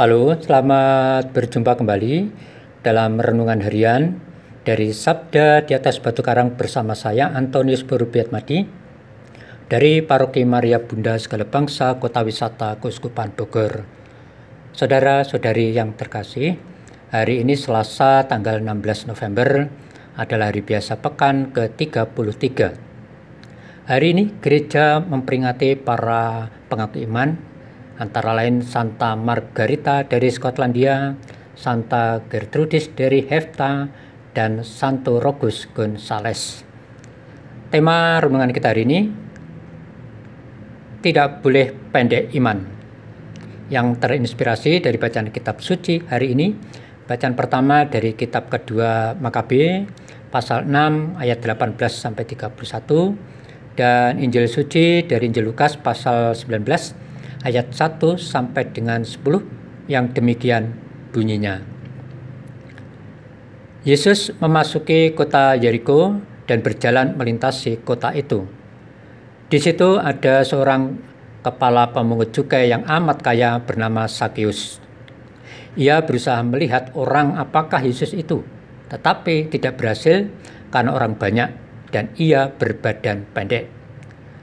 Halo, selamat berjumpa kembali dalam renungan harian dari Sabda di atas Batu Karang bersama saya Antonius Borubiatmadi dari Paroki Maria Bunda Segala Bangsa Kota Wisata Kuskupan Bogor. Saudara-saudari yang terkasih, hari ini Selasa tanggal 16 November adalah hari biasa pekan ke-33. Hari ini gereja memperingati para pengaku iman antara lain Santa Margarita dari Skotlandia, Santa Gertrudis dari Hefta, dan Santo Rogus Gonzales. Tema renungan kita hari ini tidak boleh pendek iman. Yang terinspirasi dari bacaan kitab suci hari ini, bacaan pertama dari kitab kedua Makabe pasal 6 ayat 18 sampai 31 dan Injil suci dari Injil Lukas pasal 19 ayat 1 sampai dengan 10 yang demikian bunyinya. Yesus memasuki kota Yeriko dan berjalan melintasi kota itu. Di situ ada seorang kepala pemungut cukai yang amat kaya bernama Sakius. Ia berusaha melihat orang apakah Yesus itu, tetapi tidak berhasil karena orang banyak dan ia berbadan pendek.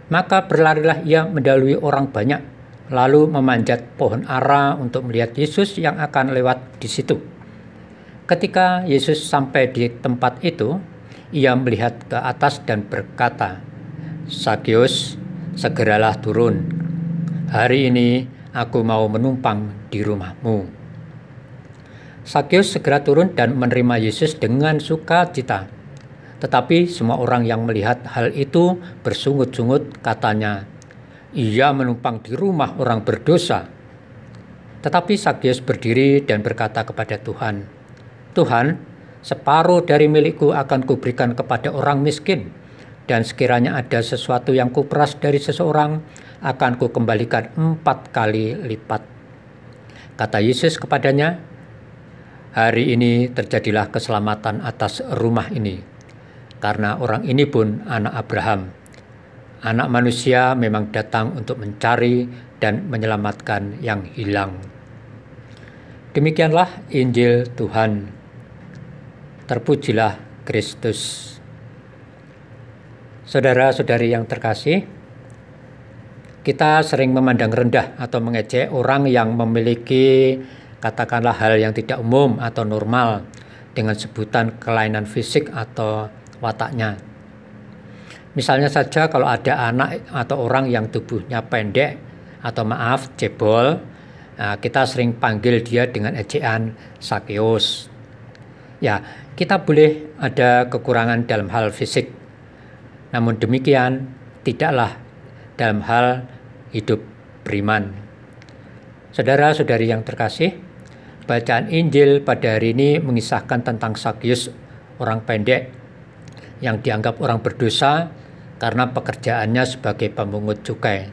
Maka berlarilah ia mendalui orang banyak lalu memanjat pohon ara untuk melihat Yesus yang akan lewat di situ. Ketika Yesus sampai di tempat itu, ia melihat ke atas dan berkata, Sakius, segeralah turun. Hari ini aku mau menumpang di rumahmu. Sakius segera turun dan menerima Yesus dengan sukacita. Tetapi semua orang yang melihat hal itu bersungut-sungut katanya, ia menumpang di rumah orang berdosa. Tetapi Sakyus berdiri dan berkata kepada Tuhan, Tuhan, separuh dari milikku akan kuberikan kepada orang miskin, dan sekiranya ada sesuatu yang kuperas dari seseorang, akan kukembalikan empat kali lipat. Kata Yesus kepadanya, Hari ini terjadilah keselamatan atas rumah ini, karena orang ini pun anak Abraham Anak manusia memang datang untuk mencari dan menyelamatkan yang hilang. Demikianlah Injil Tuhan. Terpujilah Kristus. Saudara-saudari yang terkasih, kita sering memandang rendah atau mengejek orang yang memiliki katakanlah hal yang tidak umum atau normal dengan sebutan kelainan fisik atau wataknya. Misalnya saja kalau ada anak atau orang yang tubuhnya pendek atau maaf cebol, nah, kita sering panggil dia dengan ejaan sakeos. Ya, kita boleh ada kekurangan dalam hal fisik. Namun demikian, tidaklah dalam hal hidup beriman. Saudara-saudari yang terkasih, bacaan Injil pada hari ini mengisahkan tentang Sakyus, orang pendek yang dianggap orang berdosa karena pekerjaannya sebagai pemungut cukai.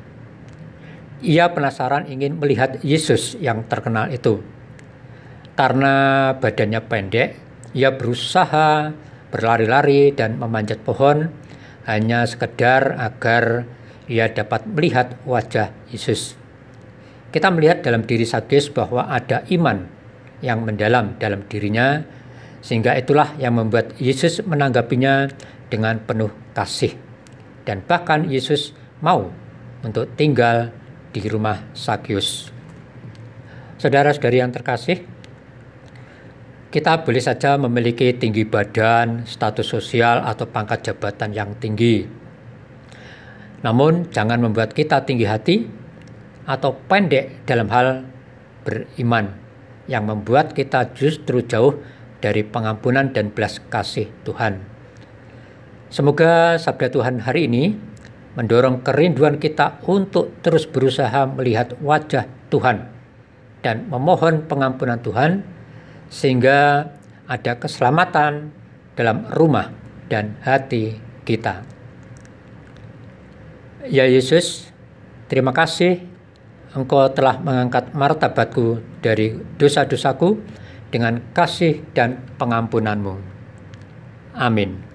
Ia penasaran ingin melihat Yesus yang terkenal itu. Karena badannya pendek, ia berusaha berlari-lari dan memanjat pohon hanya sekedar agar ia dapat melihat wajah Yesus. Kita melihat dalam diri Sakis bahwa ada iman yang mendalam dalam dirinya, sehingga itulah yang membuat Yesus menanggapinya dengan penuh kasih dan bahkan Yesus mau untuk tinggal di rumah Sakyus. Saudara-saudari yang terkasih, kita boleh saja memiliki tinggi badan, status sosial, atau pangkat jabatan yang tinggi. Namun, jangan membuat kita tinggi hati atau pendek dalam hal beriman, yang membuat kita justru jauh dari pengampunan dan belas kasih Tuhan. Semoga sabda Tuhan hari ini mendorong kerinduan kita untuk terus berusaha melihat wajah Tuhan dan memohon pengampunan Tuhan sehingga ada keselamatan dalam rumah dan hati kita. Ya Yesus, terima kasih Engkau telah mengangkat martabatku dari dosa-dosaku dengan kasih dan pengampunanmu. Amin.